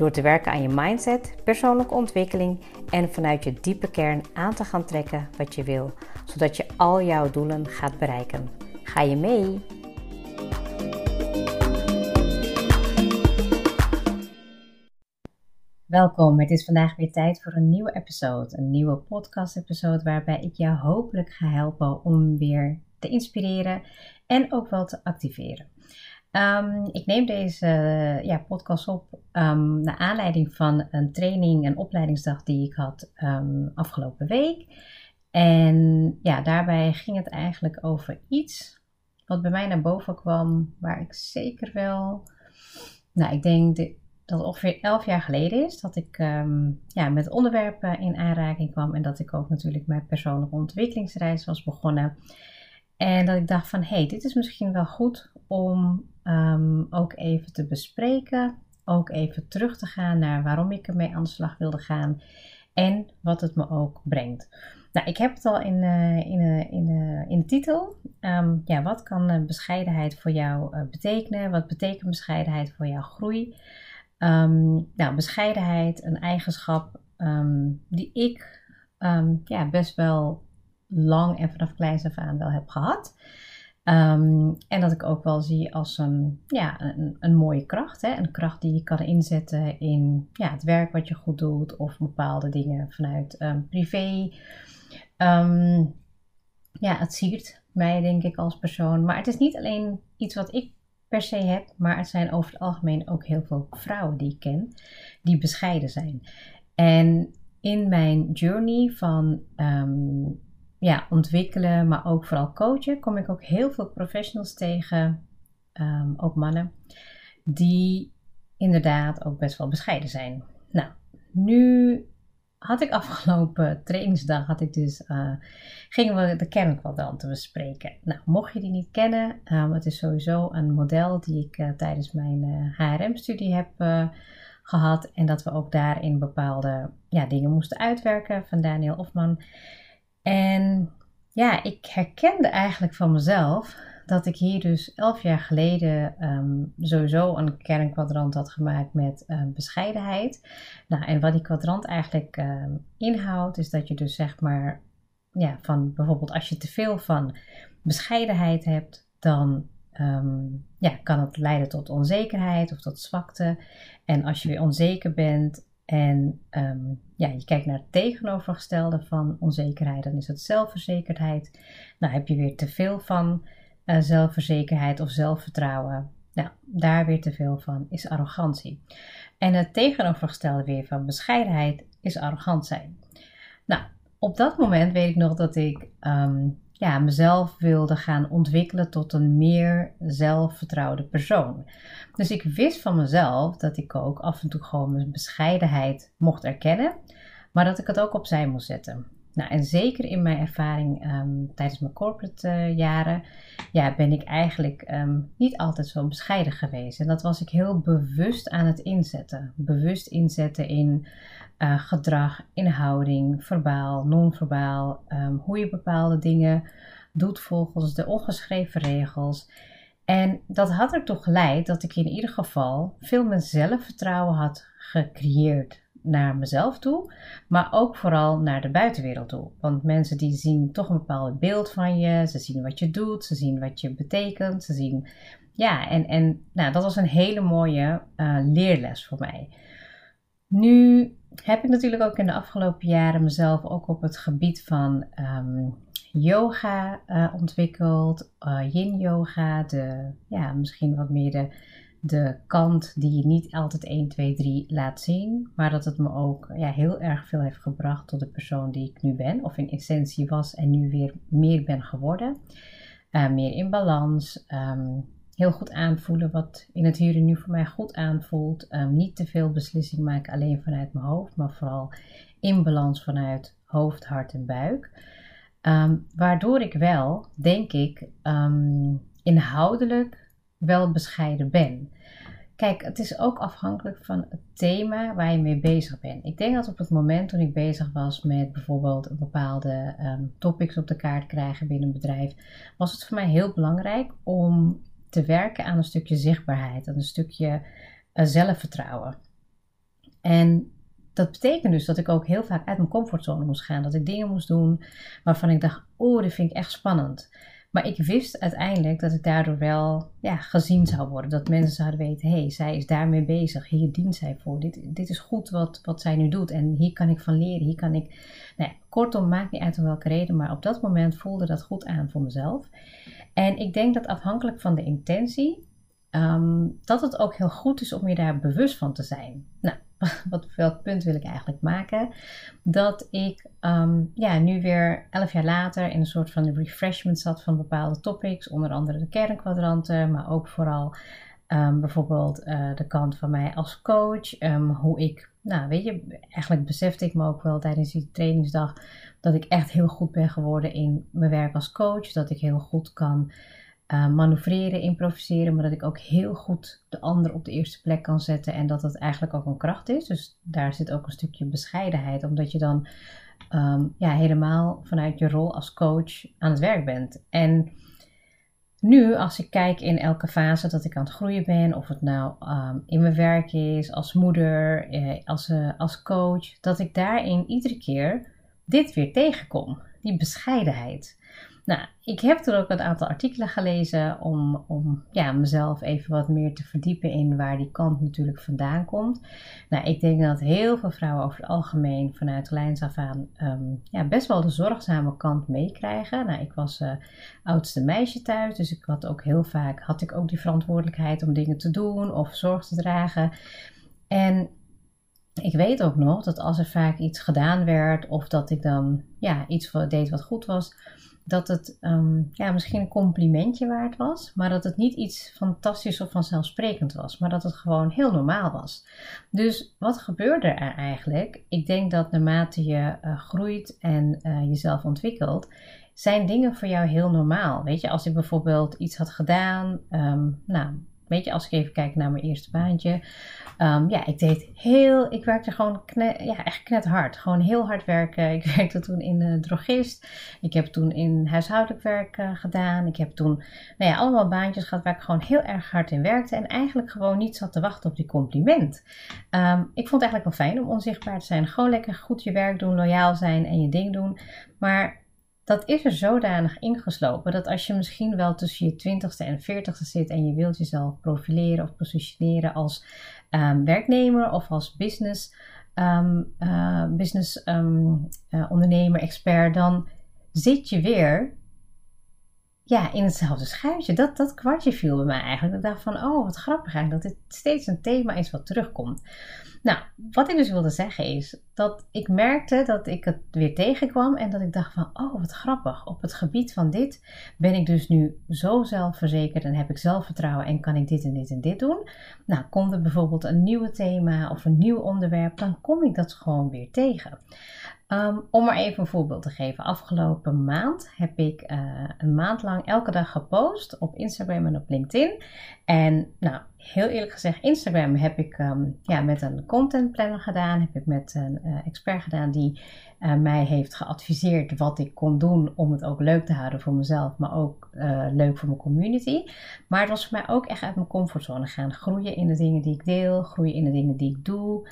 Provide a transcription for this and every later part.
Door te werken aan je mindset, persoonlijke ontwikkeling en vanuit je diepe kern aan te gaan trekken wat je wil, zodat je al jouw doelen gaat bereiken. Ga je mee? Welkom, het is vandaag weer tijd voor een nieuwe episode, een nieuwe podcast-episode waarbij ik jou hopelijk ga helpen om weer te inspireren en ook wel te activeren. Um, ik neem deze ja, podcast op um, naar aanleiding van een training, een opleidingsdag die ik had um, afgelopen week. En ja, daarbij ging het eigenlijk over iets wat bij mij naar boven kwam, waar ik zeker wel, nou, ik denk dat het ongeveer elf jaar geleden is dat ik ja, met onderwerpen in aanraking kwam en dat ik ook natuurlijk mijn persoonlijke ontwikkelingsreis was begonnen. En dat ik dacht van, hé, hey, dit is misschien wel goed om um, ook even te bespreken. Ook even terug te gaan naar waarom ik ermee aan de slag wilde gaan. En wat het me ook brengt. Nou, ik heb het al in, uh, in, uh, in, uh, in de titel. Um, ja, wat kan bescheidenheid voor jou betekenen? Wat betekent bescheidenheid voor jouw groei? Um, nou, bescheidenheid, een eigenschap die ik ja, best wel lang en vanaf kleins af aan wel heb gehad. Um, en dat ik ook wel zie als een, ja, een, een mooie kracht. Hè? Een kracht die je kan inzetten in ja, het werk wat je goed doet of bepaalde dingen vanuit um, privé. Um, ja, het siert mij denk ik als persoon. Maar het is niet alleen iets wat ik per se heb, maar het zijn over het algemeen ook heel veel vrouwen die ik ken die bescheiden zijn. En in mijn journey van ja, ontwikkelen, maar ook vooral coachen, kom ik ook heel veel professionals tegen, um, ook mannen, die inderdaad ook best wel bescheiden zijn. Nou, nu had ik afgelopen trainingsdag, had ik dus, uh, gingen we de kernkwadranten bespreken. Nou, mocht je die niet kennen, um, het is sowieso een model die ik uh, tijdens mijn HRM-studie heb gehad. En dat we ook daarin bepaalde ja, dingen moesten uitwerken van Daniel Hofman. Ja, ik herkende eigenlijk van mezelf dat ik hier dus elf jaar geleden um, sowieso een kernkwadrant had gemaakt met um, bescheidenheid. Nou, en wat die kwadrant eigenlijk um, inhoudt, is dat je dus zeg maar, ja, van bijvoorbeeld als je te veel van bescheidenheid hebt, dan ja, kan het leiden tot onzekerheid of tot zwakte. En als je weer onzeker bent, en um, ja, je kijkt naar het tegenovergestelde van onzekerheid, dan is het zelfverzekerdheid. Nou, heb je weer te veel van uh, zelfverzekerdheid of zelfvertrouwen. Nou, daar weer te veel van is arrogantie. En het tegenovergestelde weer van bescheidenheid is arrogant zijn. Nou, op dat moment weet ik nog dat ik um, ja, mezelf wilde gaan ontwikkelen tot een meer zelfvertrouwde persoon. Dus ik wist van mezelf dat ik ook af en toe gewoon mijn bescheidenheid mocht erkennen, maar dat ik het ook opzij moest zetten. Nou, en zeker in mijn ervaring ehm, tijdens mijn corporate uh, jaren, ja, ben ik eigenlijk um, niet altijd zo bescheiden geweest. En dat was ik heel bewust aan het inzetten. Bewust inzetten in uh, gedrag, inhouding, verbaal, non-verbaal, um, hoe je bepaalde dingen doet volgens de ongeschreven regels. En dat had er toch geleid dat ik in ieder geval veel meer zelfvertrouwen had gecreëerd naar mezelf toe, maar ook vooral naar de buitenwereld toe. Want mensen die zien toch een bepaald beeld van je, ze zien wat je doet, ze zien wat je betekent, ze zien, ja, en, en nou, dat was een hele mooie uh, leerles voor mij. Nu heb ik natuurlijk ook in de afgelopen jaren mezelf ook op het gebied van um, yoga uh, ontwikkeld, uh, yin yoga, de, ja, misschien wat meer de, de kant die je niet altijd 1, 2, 3 laat zien, maar dat het me ook ja, heel erg veel heeft gebracht tot de persoon die ik nu ben, of in essentie was en nu weer meer ben geworden. Uh, meer in balans, um, heel goed aanvoelen wat in het hier en nu voor mij goed aanvoelt. Um, niet te veel beslissing maken alleen vanuit mijn hoofd, maar vooral in balans vanuit hoofd, hart en buik. Ehm, waardoor ik wel, denk ik, inhoudelijk wel bescheiden ben. Kijk, het is ook afhankelijk van het thema waar je mee bezig bent. Ik denk dat op het moment toen ik bezig was met bijvoorbeeld bepaalde topics op de kaart krijgen binnen een bedrijf, was het voor mij heel belangrijk om te werken aan een stukje zichtbaarheid, aan een stukje uh, zelfvertrouwen. En dat betekent dus dat ik ook heel vaak uit mijn comfortzone moest gaan. Dat ik dingen moest doen waarvan ik dacht: oh, dit vind ik echt spannend. Maar ik wist uiteindelijk dat ik daardoor wel ja, gezien zou worden. Dat mensen zouden weten, hé, hey, zij is daarmee bezig. Hier dient zij voor. Dit, dit is goed wat, wat zij nu doet. En hier kan ik van leren. Hier kan ik... Nou ja, kortom, maakt niet uit om welke reden. Maar op dat moment voelde dat goed aan voor mezelf. En ik denk dat afhankelijk van de intentie... Ehm, dat het ook heel goed is om je daar bewust van te zijn. Nou, wat, welk punt wil ik eigenlijk maken? Dat ik ehm, ja, nu weer elf jaar later in een soort van refreshment zat van bepaalde topics, onder andere de kernkwadranten, maar ook vooral um, bijvoorbeeld uh, de kant van mij als coach, um, hoe ik, nou weet je, eigenlijk besefte ik me ook wel tijdens die trainingsdag dat ik echt heel goed ben geworden in mijn werk als coach, dat ik heel goed kan uh, manoeuvreren, improviseren, maar dat ik ook heel goed de ander op de eerste plek kan zetten en dat dat eigenlijk ook een kracht is. Dus daar zit ook een stukje bescheidenheid, omdat je dan ehm, ja, helemaal vanuit je rol als coach aan het werk bent. En nu, als ik kijk in elke fase dat ik aan het groeien ben, of het nou ehm, in mijn werk is, als moeder, eh, als, uh, als coach, dat ik daarin iedere keer dit weer tegenkom. Die bescheidenheid. Nou, ik heb er ook een aantal artikelen gelezen om, om ja, mezelf even wat meer te verdiepen in waar die kant natuurlijk vandaan komt. Nou, ik denk dat heel veel vrouwen over het algemeen vanuit kleins af aan ehm, ja, best wel de zorgzame kant meekrijgen. Nou, ik was uh, oudste meisje thuis, dus ik had ook heel vaak had ik ook die verantwoordelijkheid om dingen te doen of zorg te dragen. En ik weet ook nog dat als er vaak iets gedaan werd of dat ik dan ja, iets deed wat goed was, dat het um, ja, misschien een complimentje waard was, maar dat het niet iets fantastisch of vanzelfsprekend was, maar dat het gewoon heel normaal was. Dus wat gebeurde er eigenlijk? Ik denk dat naarmate je uh, groeit en uh, jezelf ontwikkelt, zijn dingen voor jou heel normaal. Weet je, als ik bijvoorbeeld iets had gedaan, um, nou, Weet je, als ik even kijk naar mijn eerste baantje. Um, ja, ik deed heel, ik werkte gewoon ja, echt knet hard. Gewoon heel hard werken. Ik werkte toen in de drogist. Ik heb toen in huishoudelijk werk uh, gedaan. Ik heb toen, nou ja, allemaal baantjes gehad waar ik gewoon heel erg hard in werkte. En eigenlijk gewoon niet zat te wachten op die compliment. Um, ik vond het eigenlijk wel fijn om onzichtbaar te zijn. Gewoon lekker goed je werk doen, loyaal zijn en je ding doen. Maar dat is er zodanig ingeslopen dat als je misschien wel tussen je twintigste en veertigste zit en je wilt jezelf profileren of positioneren als um, werknemer of als business, um, uh, business um, uh, ondernemer, expert, dan zit je weer ja, in hetzelfde schuitje. Dat, dat kwartje viel bij mij eigenlijk. Ik dacht van, oh wat grappig eigenlijk dat dit steeds een thema is wat terugkomt. Nou, wat ik dus wilde zeggen is dat ik merkte dat ik het weer tegenkwam en dat ik dacht van, oh wat grappig. Op het gebied van dit ben ik dus nu zo zelfverzekerd en heb ik zelfvertrouwen en kan ik dit en dit en dit doen. Nou, komt er bijvoorbeeld een nieuw thema of een nieuw onderwerp, dan kom ik dat gewoon weer tegen. Um, om maar even een voorbeeld te geven. Afgelopen maand heb ik uh, een maand lang elke dag gepost op Instagram en op LinkedIn. En nou, heel eerlijk gezegd, Instagram heb ik um, ja, met een content planner gedaan. Heb ik met een uh, expert gedaan die uh, mij heeft geadviseerd wat ik kon doen om het ook leuk te houden voor mezelf, maar ook leuk voor mijn community. Maar het was voor mij ook echt uit mijn comfortzone gaan. Groeien in de dingen die ik deel, groeien in de dingen die ik doe.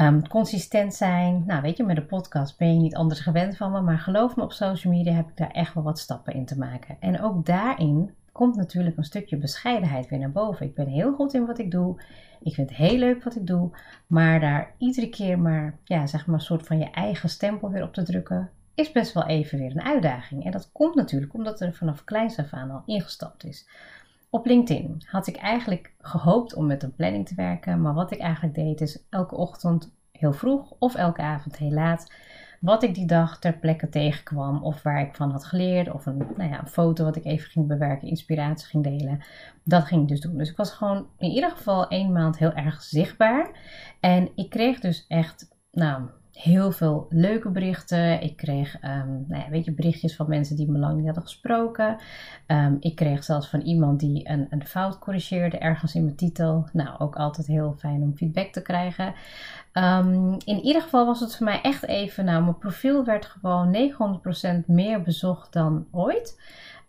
Um, consistent zijn. Nou, weet je, met de podcast ben je niet anders gewend van me. Maar geloof me, op social media heb ik daar echt wel wat stappen in te maken. En ook daarin komt natuurlijk een stukje bescheidenheid weer naar boven. Ik ben heel goed in wat ik doe. Ik vind het heel leuk wat ik doe. Maar daar iedere keer maar, ja, zeg maar, een soort van je eigen stempel weer op te drukken. Is best wel even weer een uitdaging. En dat komt natuurlijk omdat er vanaf kleins af aan al ingestapt is. Op LinkedIn had ik eigenlijk gehoopt om met een planning te werken, maar wat ik eigenlijk deed is elke ochtend heel vroeg of elke avond heel laat wat ik die dag ter plekke tegenkwam of waar ik van had geleerd of een, nou ja, een foto wat ik even ging bewerken, inspiratie ging delen. Dat ging ik dus doen. Dus ik was gewoon in ieder geval één maand heel erg zichtbaar. En ik kreeg dus echt, nou, heel veel leuke berichten. Ik kreeg, um, nou ja, weet je, berichtjes van mensen die me lang niet hadden gesproken. Um, ik kreeg zelfs van iemand die een, een fout corrigeerde ergens in mijn titel. Nou, ook altijd heel fijn om feedback te krijgen. Um, in ieder geval was het voor mij echt even, nou, mijn profiel werd gewoon 900% meer bezocht dan ooit.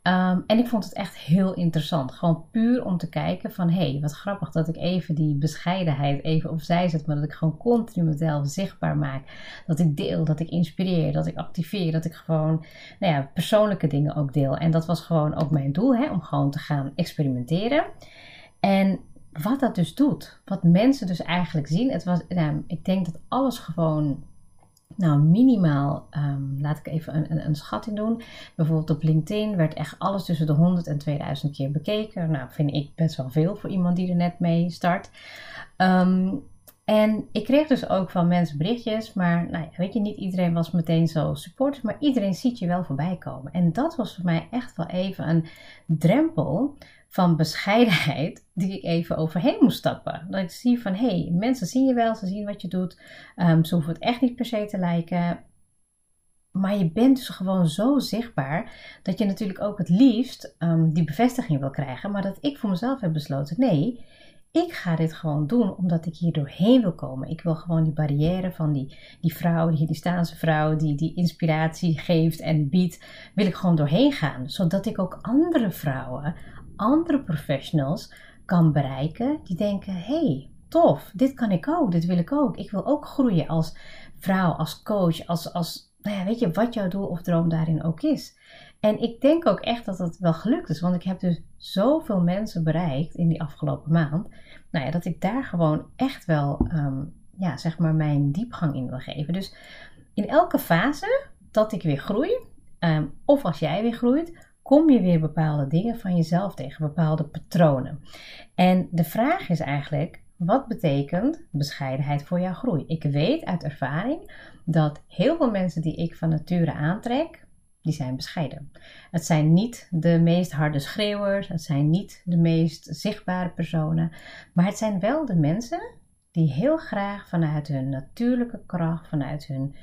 Um, en ik vond het echt heel interessant. Gewoon puur om te kijken van... hé, hey, wat grappig dat ik even die bescheidenheid even opzij zet... maar dat ik gewoon continu mezelf zichtbaar maak. Dat ik deel, dat ik inspireer, dat ik activeer... dat ik gewoon nou ja, persoonlijke dingen ook deel. En dat was gewoon ook mijn doel, hè, om gewoon te gaan experimenteren. En wat dat dus doet, wat mensen dus eigenlijk zien... Het was, nou, ik denk dat alles gewoon nou, minimaal, um, laat ik even een, een, een, schatting doen. Bijvoorbeeld op LinkedIn werd echt alles tussen de 100 en 2000 keer bekeken. Nou, vind ik best wel veel voor iemand die er net mee start. Um, en ik kreeg dus ook van mensen berichtjes, maar nou ja, weet je, niet iedereen was meteen zo supportive, maar iedereen ziet je wel voorbij komen. En dat was voor mij echt wel even een drempel van bescheidenheid die ik even overheen moest stappen. Dat ik zie van, hé, hey, mensen zien je wel, ze zien wat je doet, um, ze hoeven het echt niet per se te lijken. Maar je bent dus gewoon zo zichtbaar dat je natuurlijk ook het liefst um, die bevestiging wil krijgen. Maar dat ik voor mezelf heb besloten, nee, ik ga dit gewoon doen omdat ik hier doorheen wil komen. Ik wil gewoon die barrière van die, die vrouw, die Hindustaanse vrouw, die die inspiratie geeft en biedt, wil ik gewoon doorheen gaan. Zodat ik ook andere vrouwen, andere professionals kan bereiken die denken: hey, tof, dit kan ik ook, dit wil ik ook. Ik wil ook groeien als vrouw, als coach, als, als nou ja, weet je, wat jouw doel of droom daarin ook is. En ik denk ook echt dat het wel gelukt is, want ik heb dus zoveel mensen bereikt in die afgelopen maand. Nou ja, dat ik daar gewoon echt wel, um, ja, zeg maar, mijn diepgang in wil geven. Dus in elke fase dat ik weer groei, um, of als jij weer groeit, kom je weer bepaalde dingen van jezelf tegen, bepaalde patronen. En de vraag is eigenlijk, wat betekent bescheidenheid voor jouw groei? Ik weet uit ervaring dat heel veel mensen die ik van nature aantrek, die zijn bescheiden. Het zijn niet de meest harde schreeuwers, het zijn niet de meest zichtbare personen, maar het zijn wel de mensen die heel graag vanuit hun natuurlijke kracht, vanuit hun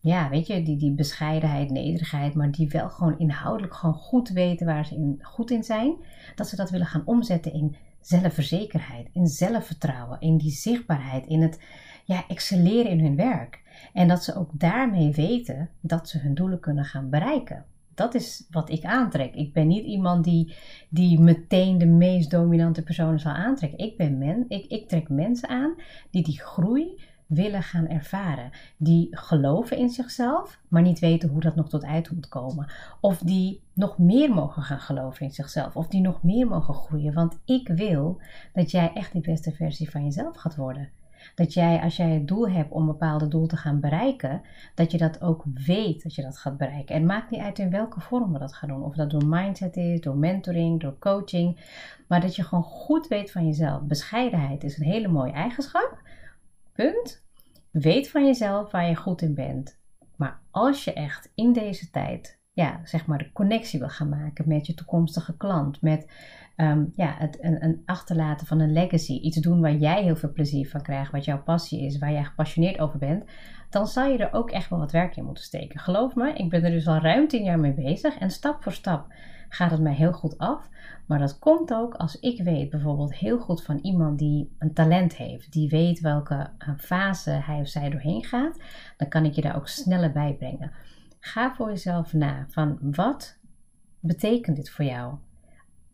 ja, weet je, die, die bescheidenheid, nederigheid, maar die wel gewoon inhoudelijk gewoon goed weten waar ze in, goed in zijn, dat ze dat willen gaan omzetten in zelfverzekerheid, in zelfvertrouwen, in die zichtbaarheid, in het ja, excelleren in hun werk. En dat ze ook daarmee weten dat ze hun doelen kunnen gaan bereiken. Dat is wat ik aantrek. Ik ben niet iemand die, die meteen de meest dominante personen zal aantrekken. Ik, ben men, ik, ik trek mensen aan die die groei willen gaan ervaren. Die geloven in zichzelf, maar niet weten hoe dat nog tot uit moet komen. Of die nog meer mogen gaan geloven in zichzelf. Of die nog meer mogen groeien. Want ik wil dat jij echt die beste versie van jezelf gaat worden. Dat jij, als jij het doel hebt om een bepaalde doel te gaan bereiken, dat je dat ook weet dat je dat gaat bereiken. En het maakt niet uit in welke vorm we dat gaan doen. Of dat door mindset is, door mentoring, door coaching. Maar dat je gewoon goed weet van jezelf. Bescheidenheid is een hele mooie eigenschap. Punt. Weet van jezelf waar je goed in bent. Maar als je echt in deze tijd, ja, zeg maar de connectie wil gaan maken met je toekomstige klant, met um, ja, het een, een, achterlaten van een legacy, iets doen waar jij heel veel plezier van krijgt, wat jouw passie is, waar jij gepassioneerd over bent, dan zal je er ook echt wel wat werk in moeten steken. Geloof me, ik ben er dus al ruim tien jaar mee bezig en stap voor stap gaat het mij heel goed af. Maar dat komt ook als ik weet bijvoorbeeld heel goed van iemand die een talent heeft, die weet welke eh, fase hij of zij doorheen gaat, dan kan ik je daar ook sneller bij brengen. Ga voor jezelf na van wat betekent dit voor jou?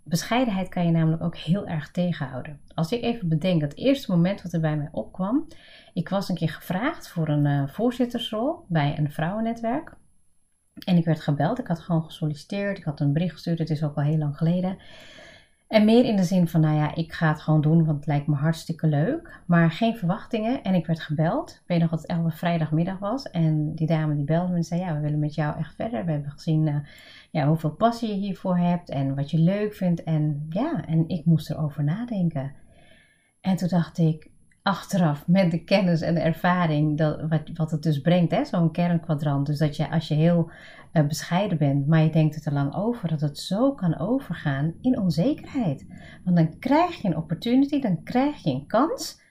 Bescheidenheid kan je namelijk ook heel erg tegenhouden. Als ik even bedenk, het eerste moment wat er bij mij opkwam, ik was een keer gevraagd voor een uh, voorzittersrol bij een vrouwennetwerk. En ik werd gebeld. Ik had gewoon gesolliciteerd. Ik had een bericht gestuurd. Het is ook al heel lang geleden. En meer in de zin van, nou ja, ik ga het gewoon doen, want het lijkt me hartstikke leuk. Maar geen verwachtingen. En ik werd gebeld. Ik weet nog dat het 11 vrijdagmiddag was. En die dame die belde me en zei, ja, we willen met jou echt verder. We hebben gezien uh, ja, hoeveel passie je hiervoor hebt en wat je leuk vindt. En ja, en ik moest erover nadenken. En toen dacht ik, achteraf met de kennis en de ervaring dat, wat, wat het dus brengt, zo'n kernkwadrant. Dus dat je als je heel uh, bescheiden bent, maar je denkt het er lang over, dat het zo kan overgaan in onzekerheid. Want dan krijg je een opportunity, dan krijg je een kans.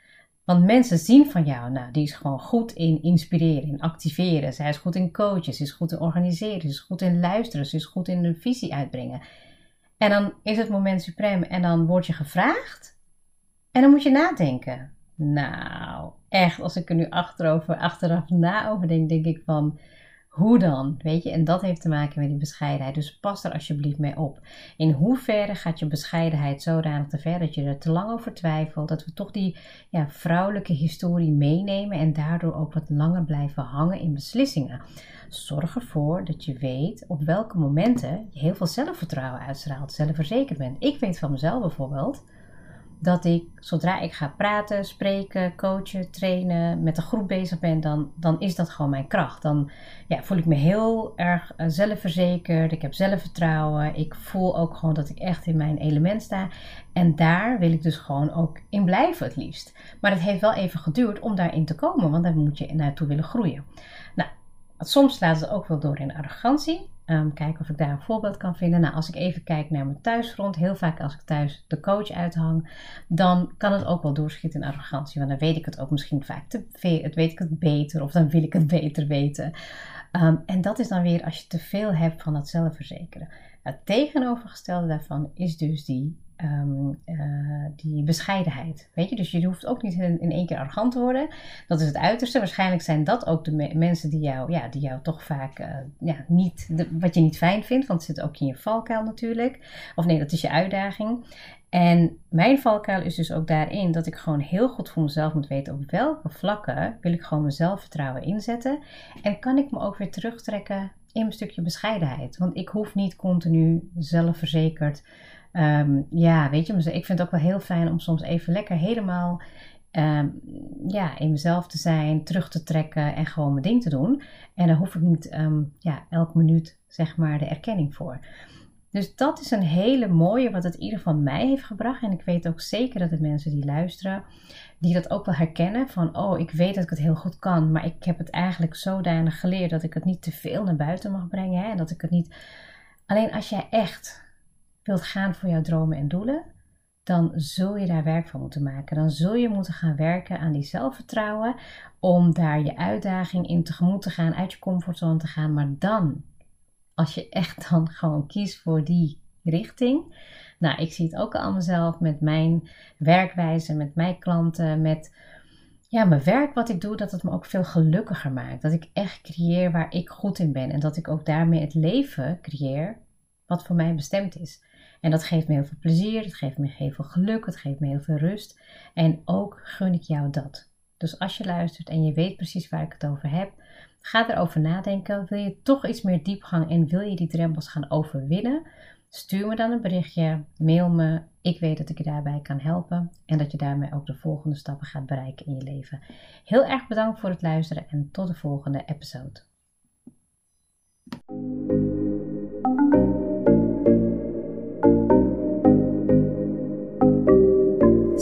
Want mensen zien van jou, nou, die is gewoon goed in inspireren, in activeren. Zij is goed in coachen, ze is goed in organiseren, ze is goed in luisteren, ze is goed in een visie uitbrengen. En dan is het moment suprem en dan word je gevraagd. En dan moet je nadenken. Nou, echt, als ik er nu achterover, achteraf na over denk, denk ik van, hoe dan? Weet je, en dat heeft te maken met die bescheidenheid. Dus pas er alsjeblieft mee op. In hoeverre gaat je bescheidenheid zodanig te ver dat je er te lang over twijfelt, dat we toch die ja, vrouwelijke historie meenemen en daardoor ook wat langer blijven hangen in beslissingen. Zorg ervoor dat je weet op welke momenten je heel veel zelfvertrouwen uitstraalt, zelfverzekerd bent. Ik weet van mezelf bijvoorbeeld dat ik zodra ik ga praten, spreken, coachen, trainen, met een groep bezig ben, dan, dan is dat gewoon mijn kracht. Dan ja, voel ik me heel erg uh, zelfverzekerd, ik heb zelfvertrouwen, ik voel ook gewoon dat ik echt in mijn element sta. En daar wil ik dus gewoon ook in blijven het liefst. Maar het heeft wel even geduurd om daarin te komen, want daar moet je naartoe willen groeien. Nou, soms laat het ook wel door in arrogantie. Um, kijken of ik daar een voorbeeld kan vinden. Nou, als ik even kijk naar mijn thuisfront, heel vaak als ik thuis de coach uithang, dan kan het ook wel doorschieten in arrogantie. Want dan weet ik het ook misschien vaak te veel, het weet ik het beter of dan wil ik het beter weten. Um, en dat is dan weer als je te veel hebt van dat zelfverzekeren. Het tegenovergestelde daarvan is dus die um, uh, die bescheidenheid. Weet je, dus je hoeft ook niet in, in, één keer arrogant te worden. Dat is het uiterste. Waarschijnlijk zijn dat ook de mensen die jou, ja, die jou toch vaak uh, ja, niet, wat je niet fijn vindt, want het zit ook in je valkuil natuurlijk. Of nee, dat is je uitdaging. En mijn valkuil is dus ook daarin dat ik gewoon heel goed voor mezelf moet weten op welke vlakken wil ik gewoon mijn zelfvertrouwen inzetten. En kan ik me ook weer terugtrekken in een stukje bescheidenheid. Want ik hoef niet continu zelfverzekerd Um, ja, weet je, ik vind het ook wel heel fijn om soms even lekker helemaal um, ja, in mezelf te zijn, terug te trekken en gewoon mijn ding te doen. En daar hoef ik niet um, ja, elk minuut zeg maar de erkenning voor. Dus dat is een hele mooie wat het in ieder geval mij heeft gebracht. En ik weet ook zeker dat de mensen die luisteren, die dat ook wel herkennen. Van, oh, ik weet dat ik het heel goed kan, maar ik heb het eigenlijk zodanig geleerd dat ik het niet te veel naar buiten mag brengen. Hè? En dat ik het niet... Alleen als jij echt wilt gaan voor jouw dromen en doelen, dan zul je daar werk van moeten maken. Dan zul je moeten gaan werken aan die zelfvertrouwen om daar je uitdaging in tegemoet te gaan, uit je comfortzone te gaan. Maar dan, als je echt dan gewoon kiest voor die richting. Nou, ik zie het ook al mezelf met mijn werkwijze, met mijn klanten, met ja, mijn werk wat ik doe, dat het me ook veel gelukkiger maakt. Dat ik echt creëer waar ik goed in ben en dat ik ook daarmee het leven creëer wat voor mij bestemd is. En dat geeft me heel veel plezier, het geeft me heel veel geluk, het geeft me heel veel rust. En ook gun ik jou dat. Dus als je luistert en je weet precies waar ik het over heb, ga erover nadenken. Wil je toch iets meer diepgang en wil je die drempels gaan overwinnen? Stuur me dan een berichtje, mail me. Ik weet dat ik je daarbij kan helpen en dat je daarmee ook de volgende stappen gaat bereiken in je leven. Heel erg bedankt voor het luisteren en tot de volgende episode.